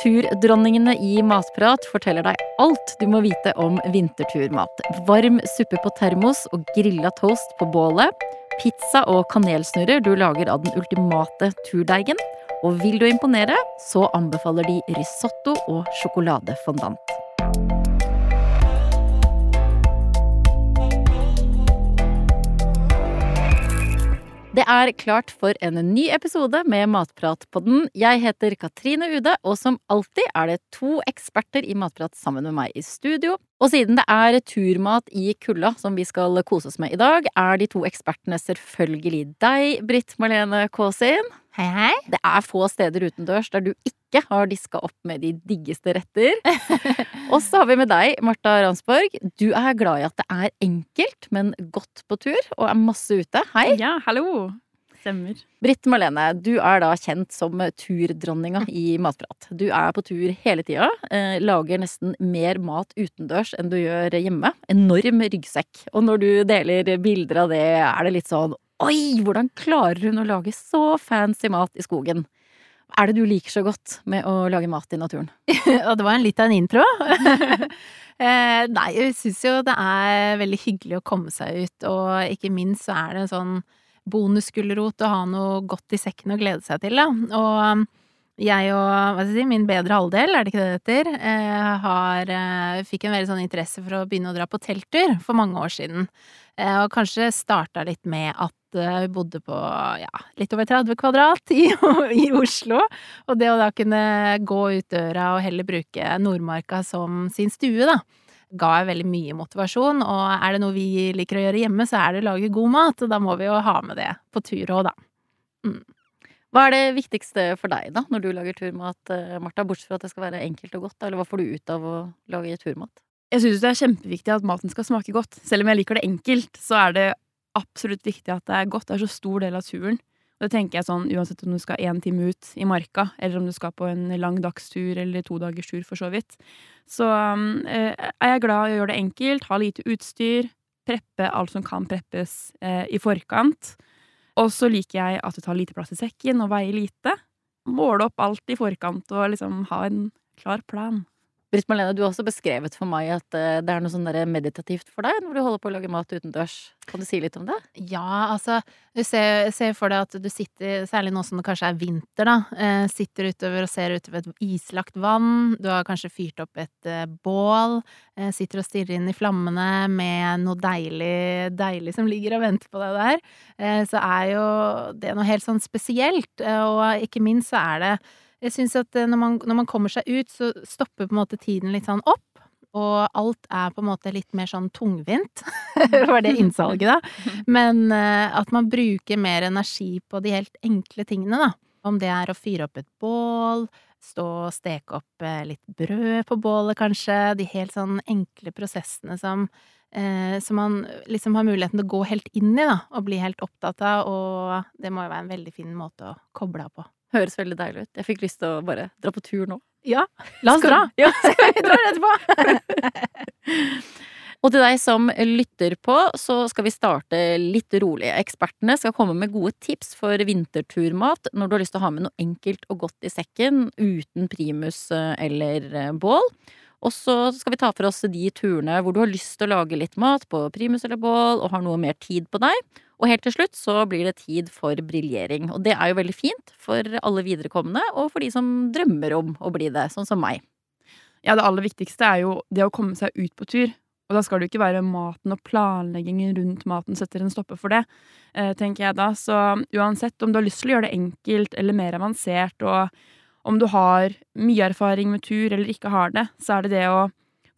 Turdronningene i Matprat forteller deg alt du må vite om vinterturmat. Varm suppe på termos og grilla toast på bålet. Pizza og kanelsnurrer du lager av den ultimate turdeigen. Og vil du imponere, så anbefaler de risotto og sjokoladefondant. Det er klart for en ny episode med Matpratpodden. Jeg heter Katrine Ude, og som alltid er det to eksperter i Matprat sammen med meg i studio. Og siden det er turmat i kulda som vi skal kose oss med i dag, er de to ekspertene selvfølgelig deg, Britt Marlene Kaasin. Hei, hei. Det er få steder utendørs der du ikke har diska opp med de diggeste retter. og så har vi med deg, Marta Ransborg. Du er glad i at det er enkelt, men godt på tur, og er masse ute. Hei. Ja, hallo. Stemmer. Britt Marlene, du er da kjent som turdronninga i Matprat. Du er på tur hele tida. Eh, lager nesten mer mat utendørs enn du gjør hjemme. Enorm ryggsekk. Og når du deler bilder av det, er det litt sånn Oi, hvordan klarer hun å lage så fancy mat i skogen? Er det du liker så godt med å lage mat i naturen? Og det var en litt av en intro. eh, nei, jeg syns jo det er veldig hyggelig å komme seg ut, og ikke minst så er det en sånn bonusgulrot å ha noe godt i sekken å glede seg til, da. Og jeg og hva skal jeg si, min bedre halvdel, er det ikke det det heter, eh, har, eh, fikk en veldig sånn interesse for å begynne å dra på telttur for mange år siden. Eh, og kanskje starta litt med at vi bodde på ja, litt over 30 kvadrat i, i, Oslo. Og det å da kunne gå ut døra og heller bruke Nordmarka som sin stue, da, ga jeg veldig mye motivasjon. Og er det noe vi liker å gjøre hjemme, så er det å lage god mat, og da må vi jo ha med det på tur òg, da. Mm. Hva er det viktigste for deg da, når du lager turmat, Marta? Bortsett fra at det skal være enkelt og godt, eller hva får du ut av å lage turmat? Jeg syns det er kjempeviktig at maten skal smake godt. Selv om jeg liker det enkelt, så er det absolutt viktig at det er godt. Det er så stor del av turen. Det tenker jeg sånn uansett om du skal én time ut i marka, eller om du skal på en lang dagstur eller to dagers tur, for så vidt. Så um, eh, er jeg glad i å gjøre det enkelt, ha lite utstyr, preppe alt som kan preppes eh, i forkant. Og så liker jeg at det tar lite plass i sekken og veier lite. Måle opp alt i forkant og liksom ha en klar plan. Britt Marlene, du har også beskrevet for meg at eh, det er noe sånn meditativt for deg når du holder på å lage mat utendørs. Kan du si litt om det? Ja, altså Du ser, ser for deg at du sitter, særlig nå som det kanskje er vinter, da, eh, sitter utover og ser utover et islagt vann. Du har kanskje fyrt opp et eh, bål. Sitter og stirrer inn i flammene med noe deilig, deilig som ligger og venter på deg der. Så er jo det noe helt sånn spesielt. Og ikke minst så er det jeg syns at eh, når man, når man, kommer seg ut, så stopper på en måte tiden litt sånn opp. Og alt er på en måte litt mer sånn tungvint. var det innsalget, da? Men uh, at man bruker mer energi på de helt enkle tingene, da. Om det er å fyre opp et bål, stå og steke opp uh, litt brød på bålet, kanskje. De helt sånn enkle prosessene som, eh, som man liksom har muligheten til å gå helt inn i, da. Og bli helt opptatt av. Og det må jo være en veldig fin måte å koble av på. Høres veldig deilig ut. Jeg fikk lyst til å bare dra på tur nå. Ja, la oss dra! Ja, skal vi dra etterpå? Og til deg som lytter på, så skal vi starte litt rolig. Ekspertene skal komme med gode tips for vinterturmat når du har lyst til å ha med noe enkelt og godt i sekken uten primus eh, eller eh, bål. Og så skal vi ta for oss de turene hvor du har lyst til å lage litt mat på primus eller bål og har noe mer tid på deg. Og helt til slutt så blir det tid for briljering. Og det er jo veldig fint for alle viderekommende, og for de som drømmer om å bli det, sånn som meg. Ja, det aller viktigste er jo det å komme seg ut på tur. Og da skal det jo ikke være maten og planleggingen rundt maten setter en stopper for det, eh, tenker jeg da. Så uansett om du har lyst til å gjøre det enkelt eller mer avansert, og om du har mye erfaring med tur eller ikke har det, så er det det å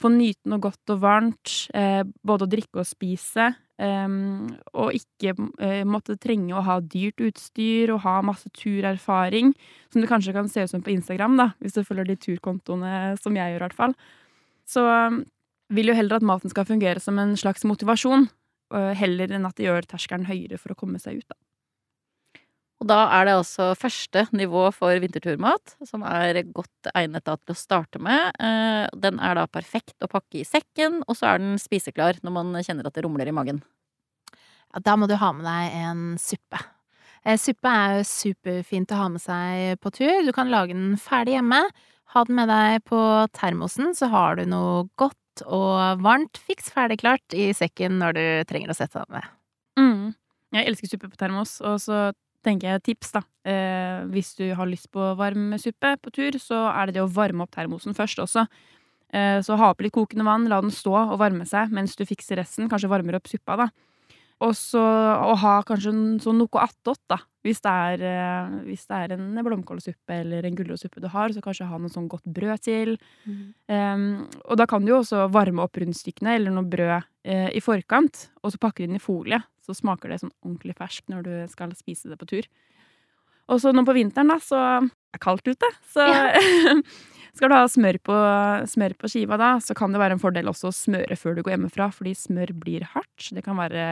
få nyte noe godt og varmt, eh, både å drikke og spise, Um, og ikke uh, måtte trenge å ha dyrt utstyr og ha masse turerfaring, som det kanskje kan se ut som på Instagram, da, hvis du følger de turkontoene som jeg gjør, i hvert fall. Så um, vil jo heller at maten skal fungere som en slags motivasjon, uh, heller enn at det gjør terskelen høyere for å komme seg ut, da. Og da er det altså første nivå for vinterturmat, som er godt egnet til å starte med. Eh, den er da perfekt å pakke i sekken, og så er den spiseklar når man kjenner at det rumler i magen. Ja, da må du ha med deg en suppe. Eh, suppe er jo superfint å ha med seg på tur. Du kan lage den ferdig hjemme. Ha den med deg på termosen, så har du noe godt og varmt fiks ferdig klart i sekken når du trenger å sette deg ned. Mm. Jeg elsker suppe på termos, og så tenker jeg tips, da. Eh, hvis du har lyst på varm suppe på tur, så er det det å varme opp termosen først også. Eh, så ha oppi litt kokende vann, la den stå og varme seg mens du fikser resten. Kanskje varmer opp suppa, da. Og så å ha kanskje sånn noe attåt, da. Hvis det, er, eh, hvis det er en blomkålsuppe eller en gulrotsuppe du har, så kanskje ha noe sånn godt brød til. Um, og da kan du jo også varme opp rundstykkene eller noe brød uh, i forkant, og så pakker du inn i folie. Så smaker det sånn ordentlig ferskt når du skal spise det på tur. Og så nå på vinteren, da, så er det kaldt ute, så Skal du ha smør på, smør på, skiva, da, så kan det være en fordel også å smøre før du går hjemmefra, fordi smør blir hardt. Det kan være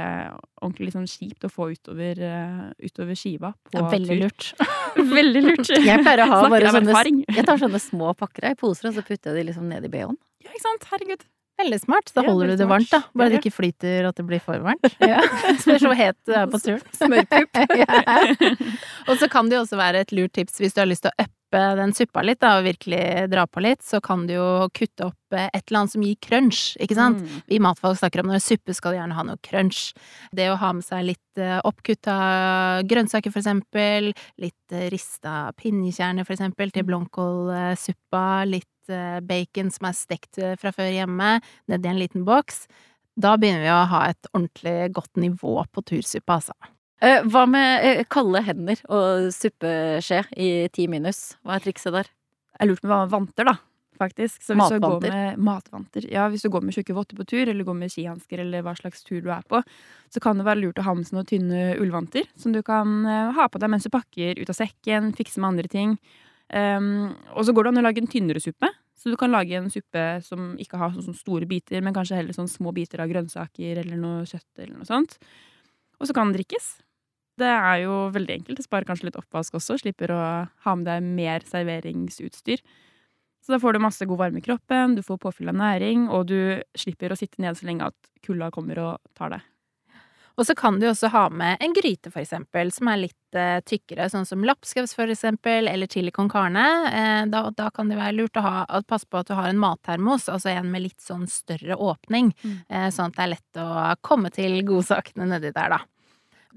ordentlig liksom kjipt å få utover, uh, utover skiva på ja, veldig tur. lurt. veldig lurt. Jeg pleier å ha bare sånne, jeg tar sånne små pakker i poser, og så putter jeg de liksom ned i bh-en. Ja, ikke sant? Herregud. Veldig smart. Da Ja, holder du veldig det varmt, da. Bare Ja, det ikke flyter at det blir for varmt. Ja. Spørs hvor het du er på turen. Smørpupp. ja. Og så kan det jo også være et lurt tips hvis du har lyst til å uppe den suppa litt, da, og virkelig dra på litt, så kan du jo kutte opp eh, et eller annet som gir crunch, ikke sant? Mm. Vi matfolk snakker om når suppe skal gjerne ha noe crunch. Det å ha med seg litt eh, oppkutta grønnsaker, for eksempel, litt eh, rista pinjekjerner, for eksempel, til blomkålsuppa, litt bacon som er stekt fra før hjemme, nedi en liten boks. Da begynner vi å ha et ordentlig godt nivå på tursuppa, altså. Eh, hva med eh, kalde hender og suppeskje i ti minus? Hva er trikset der? Det på hva man vanter, da. Faktisk. Så hvis du går Matvanter. med matvanter Ja, hvis du går med tjukke votter på tur, eller går med skihansker, eller hva slags tur du er på, så kan det være lurt å ha med seg noen tynne ullvanter som du kan eh, ha på deg mens du pakker ut av sekken, fikse med andre ting. Um, og så går det an å lage en tynnere suppe. Så du kan lage en suppe som ikke har sånn, sånn store biter, men kanskje heller sånne små biter av grønnsaker eller noe kjøtt eller noe sånt. Og så kan den drikkes. Det er jo veldig enkelt. Det sparer kanskje litt oppvask også. Slipper å ha med deg mer serveringsutstyr. Så da får du masse god varme i kroppen, du får påfyll av næring, og du slipper å sitte nede så lenge at kulda kommer og tar deg. Og så kan du også ha med en gryte, for eksempel, som er litt eh, tykkere, sånn som lapskaus, for eksempel, eller chili con carne. Eh, da, da kan det være lurt å, ha, å passe på at du har en mattermos, altså en med litt sånn større åpning, Mm. eh, sånn at det er lett å komme til godsakene nedi der, da.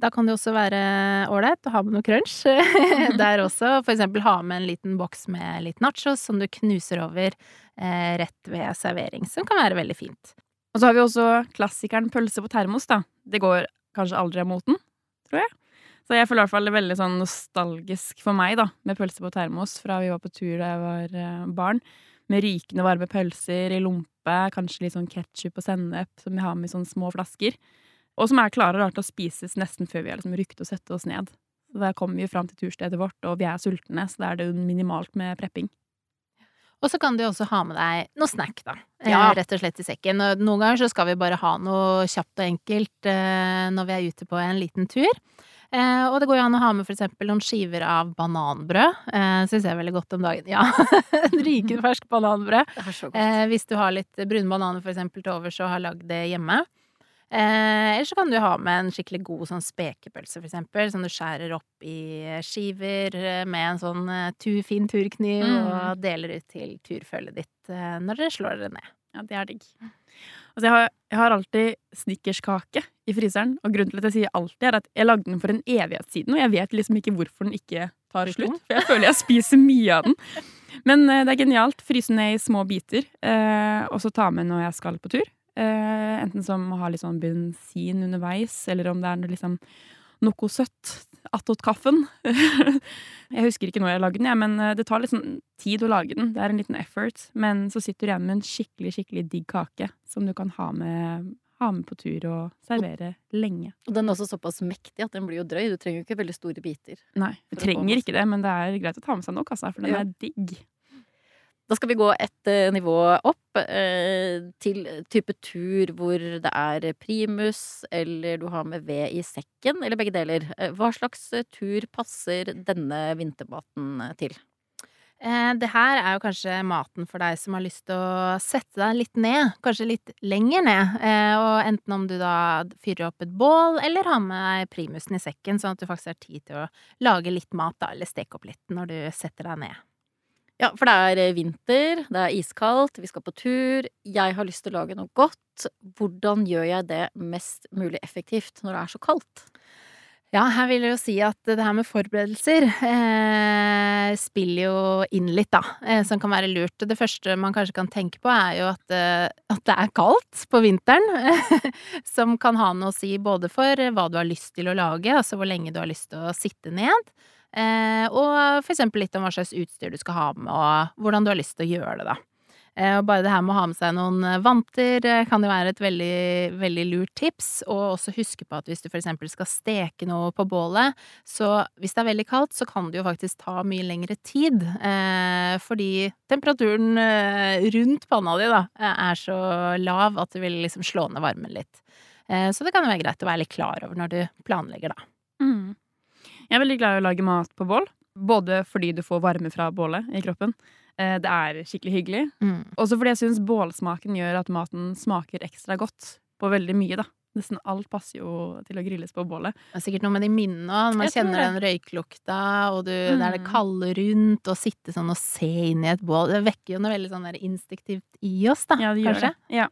Da kan det også være ålreit å ha med noe crunch der også. For eksempel ha med en liten boks med litt nachos som du knuser over eh, rett ved servering, som kan være veldig fint. Og så har vi også klassikeren pølse på termos, da. Det går kanskje aldri av moten, tror jeg. Så jeg føler i hvert fall veldig sånn nostalgisk for meg, da, med pølse på termos fra vi var på tur da jeg var eh, barn. Med rykende varme pølser i lompe, kanskje litt sånn ketsjup og sennep som vi har med i sånne små flasker. Og som er klare rart å spises nesten før vi har liksom rukket å sette oss ned. Så Der kommer vi fram til turstedet vårt, og vi er sultne, så da er det jo minimalt med prepping. Og så kan du også ha med deg noe snack, da. Ja. Eh, rett og slett i sekken. Og noen ganger så skal vi bare ha noe kjapt og enkelt eh, når vi er ute på en liten tur. Eh, og det går jo an å ha med for eksempel noen skiver av bananbrød. Eh, Syns jeg er veldig godt om dagen. Ja, rykende ferskt bananbrød. Så. Eh, hvis du har litt brune bananer for eksempel til overs og har lagd det hjemme. Eh, eller så kan du ha med en skikkelig god sånn spekepølse, for eksempel, som du skjærer opp i skiver eh, med en sånn eh, tu, fin turkniv, Mm. og deler ut til turfølget ditt eh, når dere slår dere ned. Ja, det er digg. Altså, jeg, har, jeg har alltid snickerskake i fryseren, og grunnen til at jeg sier alltid, er at jeg lagde den for en evighet siden, og jeg vet liksom ikke hvorfor den ikke tar slutt. For jeg føler jeg spiser mye av den. Men eh, det er genialt. Fryse ned i små biter, eh, og så ta med når jeg skal på tur. Eh, enten som å ha litt sånn bensin underveis, eller om det er noe, liksom, noe søtt attåt kaffen. jeg husker ikke når jeg lagde den, jeg, men eh, det tar litt sånn tid å lage den. Det er en liten effort. Men så sitter du igjen med en skikkelig skikkelig digg kake som du kan ha med, ha med på tur og servere lenge. Og den er også såpass mektig at den blir jo drøy. Du trenger jo ikke veldig store biter. Nei, du trenger ikke det, men det er greit å ta med seg nok, altså, for den Ja. er digg. Da skal vi gå et eh, nivå opp eh, til type tur hvor det er primus, eller du har med ved i sekken, eller begge deler. Eh, Hva slags tur passer denne vintermaten til? Det her er jo kanskje maten for deg som har lyst til å sette deg litt ned, kanskje litt lenger ned. Og enten om du da fyrer opp et bål, eller har med deg primusen i sekken, sånn at du faktisk har tid til å lage litt mat, da, eller steke opp litt når du setter deg ned. Ja, for det er eh, vinter, det er iskaldt, vi skal på tur. Jeg har lyst til å lage noe godt. Hvordan gjør jeg det mest mulig effektivt når det er så kaldt? Ja, her vil jeg jo si at det her med forberedelser eh, spiller jo inn litt, da, eh, som kan være lurt. Det første man kanskje kan tenke på, er jo at, eh, at det er kaldt på vinteren. som kan ha noe å si både for hva du har lyst til å lage, altså hvor lenge du har lyst til å sitte ned, eh, og for eksempel litt om hva slags utstyr du skal ha med, og hvordan du har lyst til å gjøre det, da. Eh, og bare det her med å ha med seg noen eh, vanter eh, kan jo være et veldig, veldig lurt tips. Og også huske på at hvis du for eksempel skal steke noe på bålet, så hvis det er veldig kaldt, så kan det jo faktisk ta mye lengre tid. Eh, fordi temperaturen rundt panna di da, er så lav at det vil liksom slå ned varmen litt. Eh, så det kan jo være greit å være litt klar over når du planlegger, da. Mm. Jeg er veldig glad i å lage mat på bål. Både fordi du får varme fra bålet i kroppen, Eh, det er skikkelig hyggelig. Mm. Også fordi jeg syns bålsmaken gjør at maten smaker ekstra godt på veldig mye, da. Nesten alt passer jo til å grilles på bålet. Det er sikkert noe med de minnene òg. Man kjenner den røyklukta, og du, det er det Mm. kalde rundt, og sitte sånn og se inn i et bål. Det vekker jo noe veldig sånn instinktivt i oss, da, Ja, det gjør kanskje. det. Ja.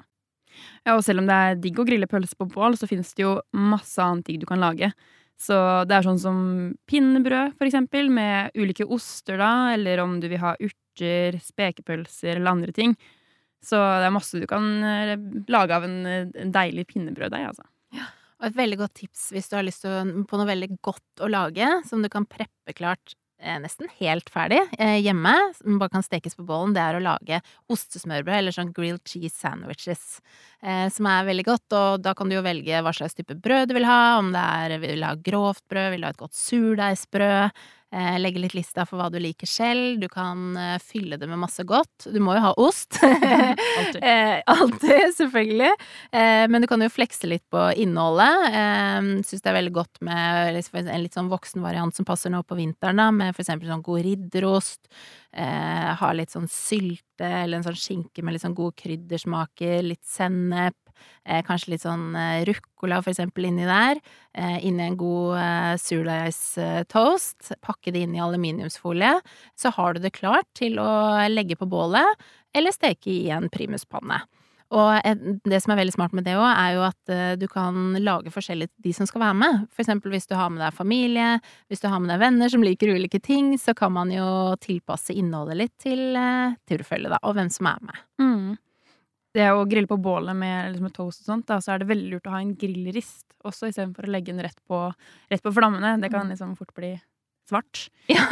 ja, og selv om det er digg å grille pølse på bål, så finnes det jo masse annet digg du kan lage. Så det er sånn som pinnebrød, for eksempel, med ulike oster, da, eller om du vil ha urter, spekepølser eller andre ting. Så det er masse du kan eh, lage av en, en deilig pinnebrøddeig, altså. Ja. Og et veldig godt tips hvis du har lyst på noe veldig godt å lage, som du kan preppe klart nesten helt ferdig eh, hjemme, som bare kan stekes på bålen, det er å lage ostesmørbrød, eller sånn grilled cheese sandwiches, eh, som er veldig godt. Og da kan du jo velge hva slags type brød du vil ha, om det er vil du ha grovt brød, vil du ha et godt surdeigsbrød. Eh, legge litt lista for hva du liker selv. Du kan eh, fylle det med masse godt. Du må jo ha ost. Alltid. eh, alltid, selvfølgelig. Eh, men du kan jo flekse litt på innholdet. Syns det er veldig godt med en litt sånn voksen variant som passer nå på vinteren, da, med for eksempel sånn god ridderost. Eh, ha litt sånn sylte eller en sånn skinke med litt sånn gode kryddersmaker, litt sennep. Eh, kanskje litt sånn eh, ruccola for eksempel inni der. Eh, inni en god surdeigstoast. Pakke det inn i aluminiumsfolie. Så har du det klart til å legge på bålet, eller steke i en primuspanne. Og det som er veldig smart med det òg, er jo at du kan lage forskjellig de som skal være med. For eksempel hvis du har med deg familie, hvis du har med deg venner som liker ulike ting, så kan man jo tilpasse innholdet litt til turfølget, da, og hvem som er med. Mm. Det å grille på bålet med, liksom, med toast og sånt, da, så er det veldig lurt å ha en grillrist også, istedenfor å legge den rett på, rett på flammene. Det kan liksom fort bli svart. Ja,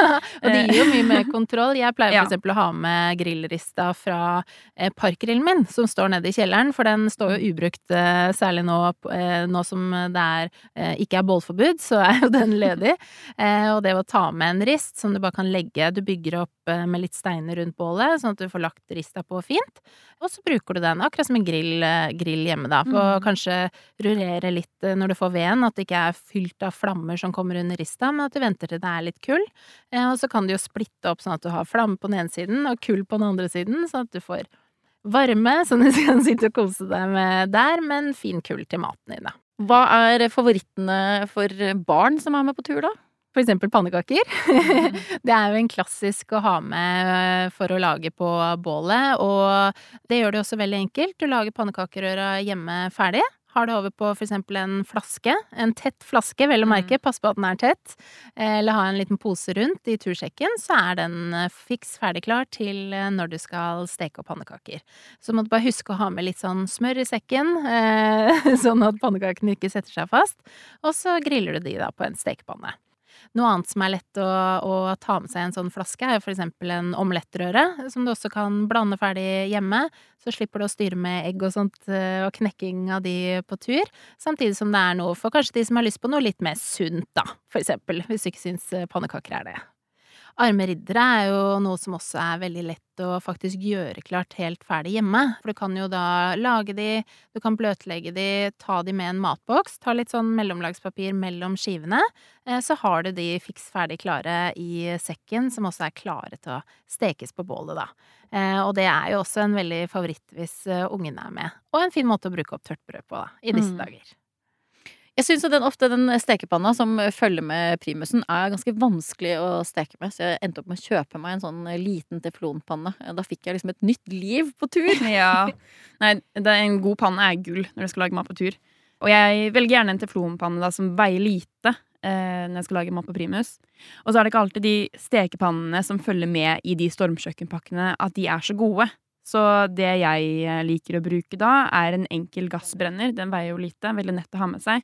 og det gir jo mye mer kontroll. Jeg pleier Ja. for eksempel å ha med grillrista fra eh, parkgrillen min, som står nede i kjelleren, for den står jo ubrukt, eh, særlig nå, eh, nå som det er, eh, ikke er bålforbud, så er jo den ledig. Eh, og det å ta med en rist som du bare kan legge, du bygger opp eh, med litt steiner rundt bålet, sånn at du får lagt rista på fint, og så bruker du den akkurat som en grill, eh, grill hjemme, da, For Mm. kanskje rurere litt eh, når du får veden, at det ikke er fylt av flammer som kommer under rista, men at du venter til det er litt kull. Eh, Og så kan du jo splitte opp sånn at du har flamme på den ene siden og kull på den andre siden, sånn at du får varme som du kan sitte og kose deg med der, men fin kull til maten din, da. Hva er favorittene for barn som er med på tur, da? For eksempel pannekaker. det er jo en klassisk å ha med eh, for å lage på bålet, og det gjør det også veldig enkelt. Du lager pannekakerøra hjemme ferdig. Har det over på for eksempel en flaske, en tett flaske, vel å merke, pass på at den er tett, eh, eller ha en liten pose rundt i tursekken, så er den eh, fiks ferdig klar til når du skal steke opp pannekaker. Så må du bare huske å ha med litt sånn smør i sekken, sånn at pannekakene ikke setter seg fast, og så griller du de da på en stekepanne. Noe annet som er lett å, å ta med seg i en sånn flaske, er jo for eksempel en omelettrøre, som du også kan blande ferdig hjemme. Så slipper du å styre med egg og sånt, eh, og knekking av de på tur. Samtidig som det er noe for kanskje de som har lyst på noe litt mer sunt, da, for eksempel. Hvis du ikke syns eh, pannekaker er det. Arme riddere er jo noe som også er veldig lett å faktisk gjøre klart helt ferdig hjemme. For du kan jo da lage de, du kan bløtlegge de, ta de med en matboks, ta litt sånn mellomlagspapir mellom skivene, eh, så har du de fiks ferdig klare i sekken, som også er klare til å stekes på bålet, da. Eh, Og det er jo også en veldig favoritt hvis ungene ungen er med. Og en fin måte å bruke opp tørt brød på, da, i disse Mm. dager. Jeg syns den, ofte den stekepanna som følger med primusen, er ganske vanskelig å steke med, så jeg endte opp med å kjøpe meg en sånn liten teflonpanne. Da fikk jeg liksom et nytt liv på tur. Ja. Nei, en god panne er gull når du skal lage mat på tur. Og jeg velger gjerne en teflonpanne da, som veier lite eh, når jeg skal lage mat på primus. Og så er det ikke alltid de stekepannene som følger med i de stormkjøkkenpakkene, at de er så gode. Så det jeg eh, liker å bruke da, er en enkel gassbrenner. Den veier jo lite, veldig nett å ha med seg.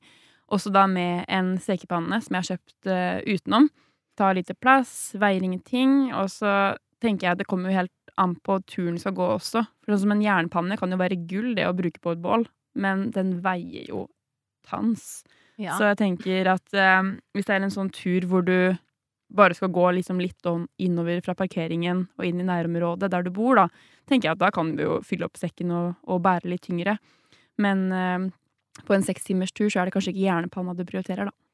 Også da med en stekepanne som jeg har kjøpt uh, utenom. Tar lite plass, veier ingenting. Og så tenker jeg at det kommer jo helt an på turen skal gå også. For sånn som en jernpanne kan jo være gull, det å bruke på et bål. Men den veier jo tans. Ja. Så jeg tenker at uh, hvis det er en sånn tur hvor du bare skal gå liksom litt innover fra parkeringen og inn i nærområdet der du bor, da, tenker jeg at da kan du jo fylle opp sekken og, og bære litt tyngre. Men uh, på en sekstimerstur så er det kanskje ikke hjernepanna du prioriterer, da.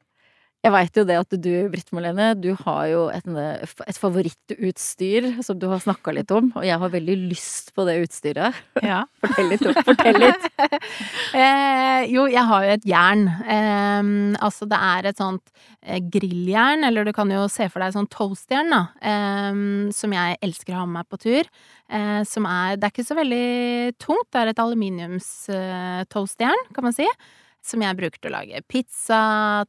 Jeg veit jo det at du, Britt Marlene, du har jo et, et favorittutstyr som du har snakka litt om, og jeg har veldig lyst på det utstyret. Ja. Fortell litt. Fortell litt. eh, jo, jeg har jo et jern. Eh, altså det er et sånt eh, grilljern, eller du kan jo se for deg sånn toastjern, da, eh, som jeg elsker å ha med meg på tur. Eh, som er Det er ikke så veldig tungt, det er et aluminiumstoastjern, kan man si som jeg bruker til å lage pizza,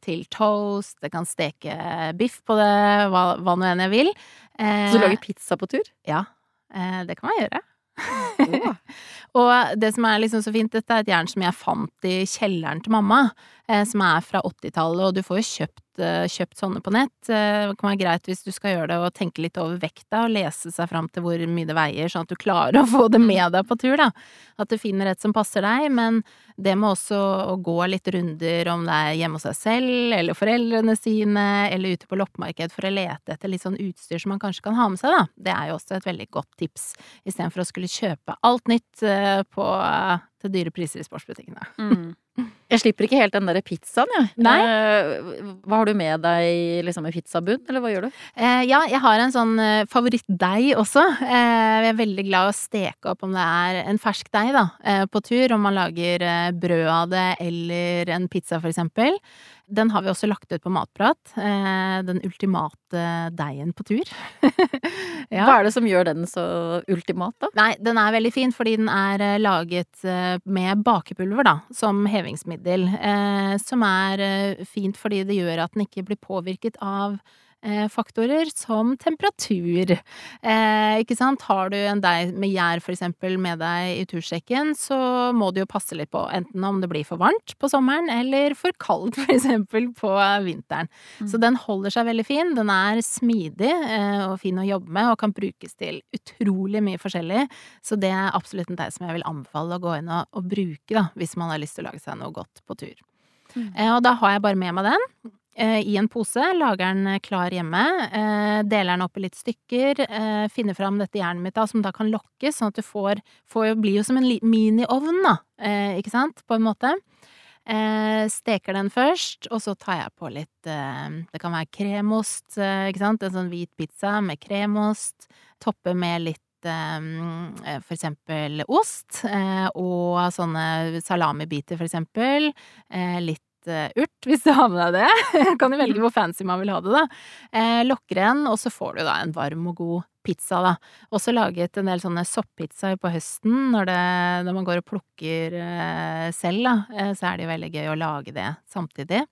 til toast, jeg kan steke biff på det, hva, hva nå enn jeg vil. Eh, Så du lager pizza på tur? Ja, eh, det kan man gjøre. Oh. og det som er liksom så fint, dette er et jern som jeg fant i kjelleren til mamma, eh, som er fra 80-tallet, og du får jo kjøpt Eh, kjøpt sånne på nett. Eh, det kan være greit hvis du skal gjøre det og tenke litt over vekta, og lese seg fram til hvor mye det veier, sånn at du klarer å få det mm. med deg på tur, da. At du finner et som passer deg, men det med også å gå litt runder, om det er hjemme hos seg selv, eller foreldrene sine, eller ute på loppemarked for å lete etter litt sånn utstyr som man kanskje kan ha med seg, da. Det er jo også et veldig godt tips, istedenfor å skulle kjøpe alt nytt eh, på, til dyre priser i sportsbutikkene. Mm. Jeg slipper ikke helt den derre pizzaen, jeg. Nei. Eh, hva har du med deg liksom i pizzabunn, eller hva gjør du? Eh, ja, jeg har en sånn eh, favorittdeig også. Eh, jeg er veldig glad i å steke opp om det er en fersk deig, da, eh, på tur. Om man lager eh, brød av det, eller en pizza, for eksempel. Den har vi også lagt ut på Matprat. Eh, den ultimate deigen på tur. ja. Hva er det som gjør den så ultimat, da? Nei, den er veldig fin fordi den er eh, laget eh, med bakepulver, da, som hevingsmiddel. Som er fint fordi det gjør at den ikke blir påvirket av faktorer som temperatur. Eh, ikke sant? Har du en deig med gjær eksempel med deg i tursekken, så må du jo passe litt på enten om det blir for varmt på sommeren eller for kaldt eksempel på vinteren. Mm. Så den holder seg veldig fin. Den er smidig eh, og fin å jobbe med og kan brukes til utrolig mye forskjellig. Så det er absolutt en deig som jeg vil anbefale å gå inn og, og bruke da, hvis man har lyst til å lage seg noe godt på tur. Mm. Eh, og da har jeg bare med meg den. Eh, i en pose, lager den klar hjemme, eh, deler den opp i litt stykker, eh, finner fram dette jernet mitt da, som da kan lokkes, sånn at du får, får blir jo som en miniovn, da, ikke sant, på en måte. Steker den først, og så tar jeg på litt Det kan være kremost, ikke sant, en sånn hvit pizza med kremost. Topper med litt for eksempel ost, og sånne salamibiter, for eksempel. Litt Eh, urt, hvis du har med deg det. kan du velge hvor fancy man vil ha det, da. Eh, lokker en, og så får du da en varm og god pizza, da. Også laget en del sånne soppizzaer på høsten, når, det, når, man går og plukker eh, selv, da. Eh, så er det jo veldig gøy å lage det samtidig.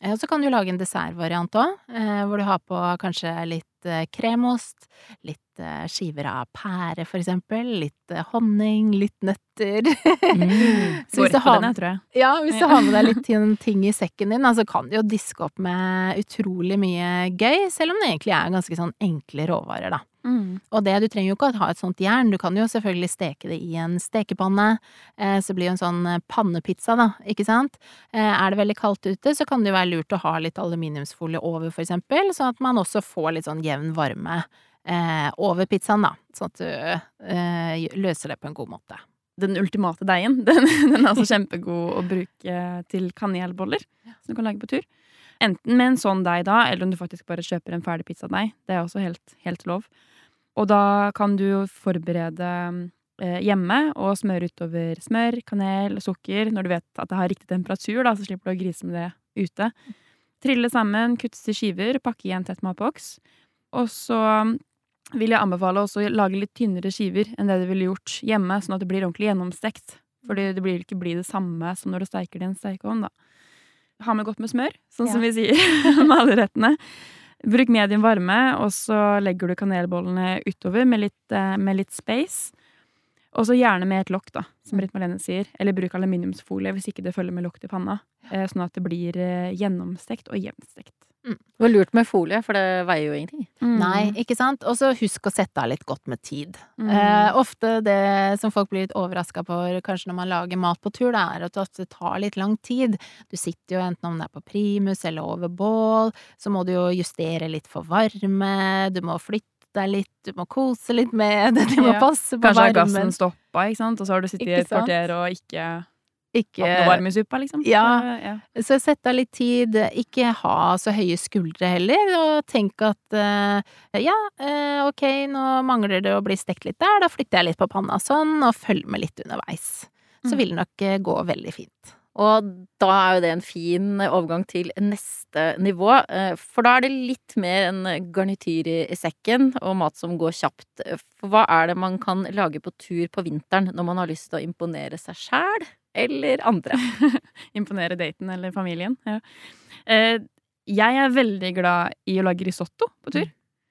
Eh, og så kan du lage en dessertvariant òg, eh, hvor du har på kanskje litt kremost, litt skiver av pære, for eksempel. Litt honning, litt nøtter. Mm, så hvis, du har, denne, tror jeg. Ja, hvis du har med deg litt ting i sekken din, så altså kan du jo diske opp med utrolig mye gøy, selv om det egentlig er ganske sånn enkle råvarer, da. Mm. Og det, du trenger jo ikke å ha et sånt jern, du kan jo selvfølgelig steke det i en stekepanne, eh, så blir jo en sånn pannepizza, da, ikke sant. Eh, er det veldig kaldt ute, så kan det jo være lurt å ha litt aluminiumsfolie over, for eksempel, sånn at man også får litt sånn jevn varme eh, over pizzaen, da. Sånn at du eh, løser det på en god måte. Den ultimate deigen. Den, den, er altså kjempegod å bruke til kanelboller, som du kan lage på tur. Enten med en sånn deig da, eller om du faktisk bare kjøper en ferdig pizzadeig. Det er også helt, helt lov. Og da kan du forberede eh, hjemme og smøre utover smør, kanel og sukker når du vet at det har riktig temperatur, da, så slipper du å grise med det ute. Trille sammen, kuttes i skiver, pakke i en tett matboks. Og så vil jeg anbefale også å lage litt tynnere skiver enn det du ville gjort hjemme, sånn at det blir ordentlig gjennomstekt. Fordi det blir ikke bli det samme som når du steiker det i en stekeovn, da. Ha med godt med smør, sånn som vi sier med alle rettene. Bruk medium varme, og så legger du kanelbollene utover med litt, eh, med litt space. Og så gjerne med et lokk, da, som Britt Marlene sier. Eller bruk aluminiumsfolie hvis ikke det følger med lokk til panna. eh, Sånn at det blir eh, gjennomstekt og jevnstekt. Det var lurt med folie, for det veier jo ingenting. Nei, ikke sant? Og så husk å sette av litt godt med tid. Mm. Eh, ofte det som folk blir litt overraska på, kanskje når man lager mat på tur, det er at det tar litt lang tid. Du sitter jo enten om det er på primus eller over bål, så må du jo justere litt for varme, du må flytte deg litt, du må kose litt med det, du må passe på Kanskje varmen. Kanskje gassen stoppa, ikke sant? og så har du sittet i et kvarter og ikke Ikke varme i suppa, liksom. Ja. Så, ja. Så sett av litt tid, ikke ha så høye skuldre heller, og tenk at eh, ja, eh, ok, nå mangler det å bli stekt litt der, da flytter jeg litt på panna sånn, og følg med litt underveis. Så Mm. vil det nok eh, gå veldig fint. Og da er jo det en fin overgang til neste nivå, for da er det litt mer en garnityr i i sekken, og mat som går kjapt. For hva er det man kan lage på tur på vinteren når man har lyst til å imponere seg sjæl eller andre? Imponere daten eller familien. Ja. Eh, jeg er veldig glad i å lage risotto på tur.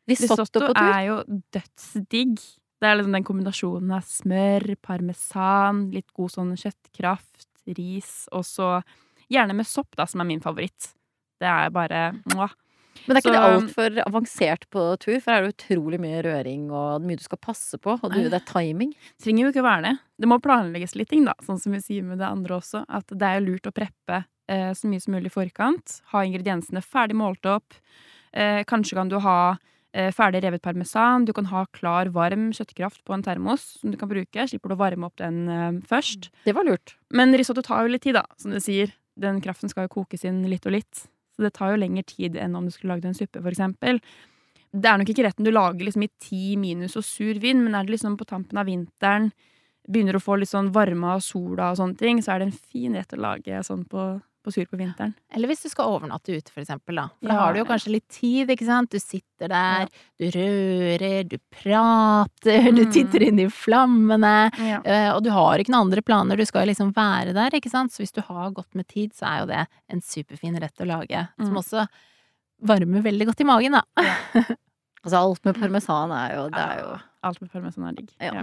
Risotto, Risotto på tur? er jo dødsdigg. Det er liksom den kombinasjonen av smør, parmesan, litt god sånn kjøttkraft, ris, og så gjerne med sopp, da, som er min favoritt. Det er bare mwah. Men er ikke Så- det altfor avansert på tur? For her er det utrolig mye røring og mye du skal passe på, og du, det er timing. trenger jo ikke å være det. Det må planlegges litt ting, da, sånn som vi sier med det andre også. At det er lurt å preppe eh, så mye som mulig i forkant. Ha ingrediensene ferdig målt opp. Eh, kanskje kan du ha eh, ferdig revet parmesan. Du kan ha klar, varm kjøttkraft på en termos som du kan bruke. Slipper du å varme opp den eh, først. Det var lurt. Men risotto tar jo litt tid, da, som du sier. Den kraften skal jo kokes inn litt og litt. Så det tar jo lengre tid enn om du skulle lagd en suppe, eksempel. Det er nok ikke retten du lager liksom i ti minus og sur vind, men er det liksom på tampen av vinteren, begynner å få litt sånn varme av sola og sånne ting, så er det en fin rett å lage sånn på, på sur på vinteren. Eller hvis du skal overnatte ute, for eksempel, da. For da har du jo kanskje litt tid, ikke sant. Du sitter der, du rører, du prater, du Mm. titter inn i flammene. Ja. Eh, og du har ikke noen andre planer, du skal liksom være der, ikke sant. Så hvis du har godt med tid, så er jo det en superfin rett å lage. Som Mm. også varmer veldig godt i magen, da. Altså alt med parmesan er jo Det er jo Alt med parmesan er digg. Ja.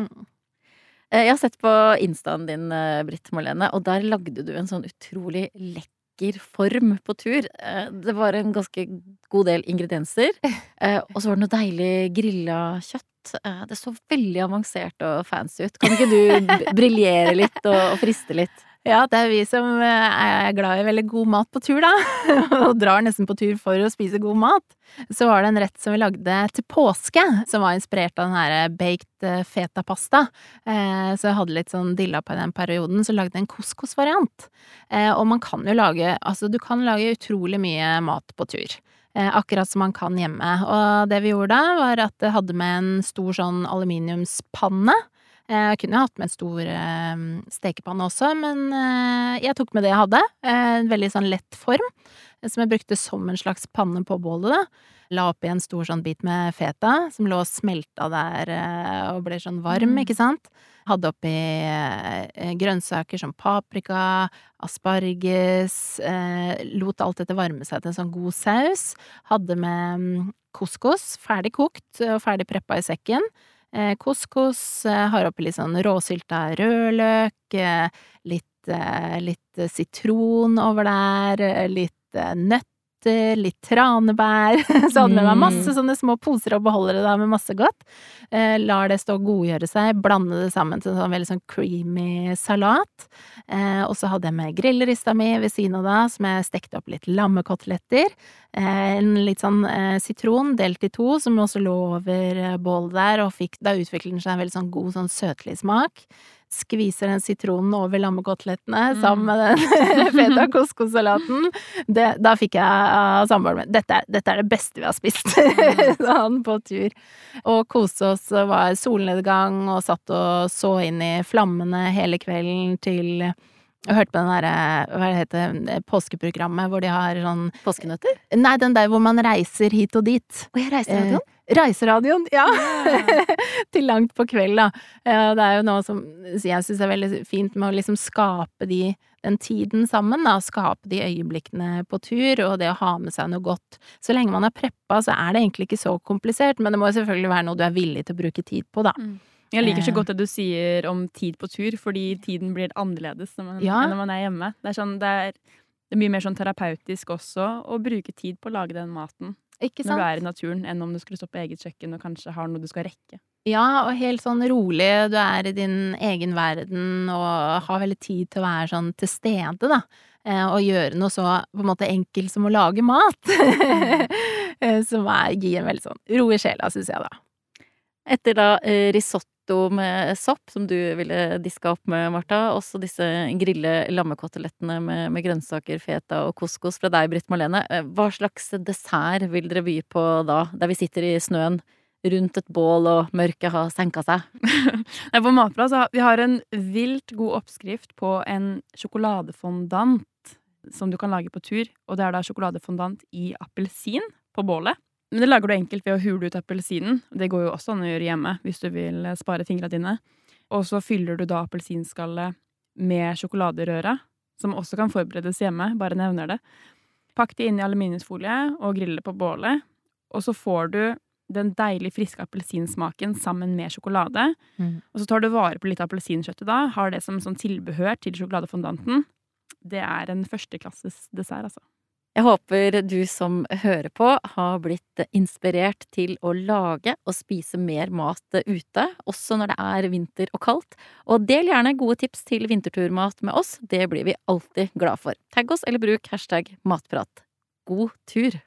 Eh, Jeg har sett på instaen din, eh, Britt Marlene, og der lagde du en sånn utrolig lekker form på tur. Eh, Det var en ganske god del ingredienser, og så var det noe deilig grilla kjøtt. Det så veldig avansert og fancy ut. Kan ikke du briljere litt og friste litt? Ja, det er vi som eh, er glad i veldig god mat på tur, da. Og drar nesten på tur for å spise god mat. Så var det en rett som vi lagde til påske, som var inspirert av den her baked eh, feta-pasta. Eh, Så jeg hadde litt sånn dilla på den perioden, så lagde jeg en couscous-variant. Eh, Og man kan jo lage Altså, du kan lage utrolig mye mat på tur. Eh, akkurat som man kan hjemme. Og det vi gjorde da, var at jeg hadde med en stor sånn aluminiumspanne. Eh, Jeg kunne jo hatt med en stor eh, stekepanne også, men eh, jeg tok med det jeg hadde. En veldig sånn lett form, som jeg brukte som en slags panne på bålet, da. La oppi en stor sånn bit med feta, som lå og smelta der og ble sånn varm, Mm. ikke sant. Hadde oppi grønnsaker som paprika, asparges, lot alt dette varme seg til en sånn god saus. Hadde med mm, couscous, ferdig kokt og ferdig preppa i sekken. Eh, couscous, eh, har oppi litt sånn råsylta rødløk, eh, litt, litt sitron over der, litt eh, nøtter, litt tranebær. Så hadde med meg masse sånne små poser og beholdere da med masse godt. Eh, lar det stå og godgjøre seg, blande det sammen til en sånn veldig sånn creamy salat. Eh, og så hadde jeg med grillrista mi ved siden av da, som jeg stekte opp litt lammekoteletter. Eh, en litt sånn eh, sitron delt i to, som også lå over eh, bålet der, og fikk, da utviklet den seg en veldig sånn god sånn søtlig smak. Skviser den sitronen over lammekotelettene Mm. sammen med den feta couscous-salaten. Da fikk jeg av samboeren min dette, dette er det beste vi har spist, sa han på tur. Og kose oss, og var solnedgang og satt og så inn i flammene hele kvelden til Jeg hørte på den derre, hva heter det, påskeprogrammet hvor de har sånn Påskenøtter? Nei, den der hvor man reiser hit og dit. Og jeg reiser radioen. Eh, Reiseradioen, ja! Til langt på kveld, da. Eh, Det er jo noe som jeg syns er veldig fint med å liksom skape de, den tiden sammen, da. Skape de øyeblikkene på tur, og det å ha med seg noe godt. Så lenge man er preppa, så er det egentlig ikke så komplisert, men det må selvfølgelig være noe du er villig til å bruke tid på, da. Jeg liker så Eh. godt det du sier om tid på tur, fordi tiden blir annerledes når man, Ja. enn når man er hjemme. Det er, sånn, det, er, det er mye mer sånn terapeutisk også å bruke tid på å lage den maten Ikke når sant? du er i naturen, enn om du skulle stå på eget kjøkken og kanskje har noe du skal rekke. Ja, og helt sånn rolig, du er i din egen verden og har veldig tid til å være sånn til stede, da. Eh, Og gjøre noe så på en måte enkelt som å lage mat. Eh, Som er, gir en veldig sånn ro i sjela, syns jeg, da. Etter da eh, risotto med sopp, som du ville diska opp med, Marta, også disse grille lammekotelettene med, med grønnsaker, feta og couscous fra deg, Britt Marlene. Eh, Hva slags dessert vil dere by på da, der vi sitter i snøen rundt et bål og mørket har senka seg? På Matbra så har vi har en vilt god oppskrift på en sjokoladefondant som du kan lage på tur. Og det er da sjokoladefondant i appelsin på bålet. Men det lager du enkelt ved å hule ut appelsinen. Det går jo også an å gjøre hjemme hvis du vil spare fingra dine. Og så fyller du da appelsinskallet med sjokoladerøre, som også kan forberedes hjemme. Bare nevner det. Pakk det inn i aluminiumsfolie og grill det på bålet. Og så får du den deilig friske appelsinsmaken sammen med sjokolade. Og så tar du vare på litt appelsinkjøttet da, har det som sånn tilbehør til sjokoladefondanten. Det er en førsteklasses dessert, altså. Jeg håper du som hører på har blitt inspirert til å lage og spise mer mat ute, også når det er vinter og kaldt. Og del gjerne gode tips til vinterturmat med oss, det blir vi alltid glad for. Tagg oss eller bruk hashtag matprat. God tur!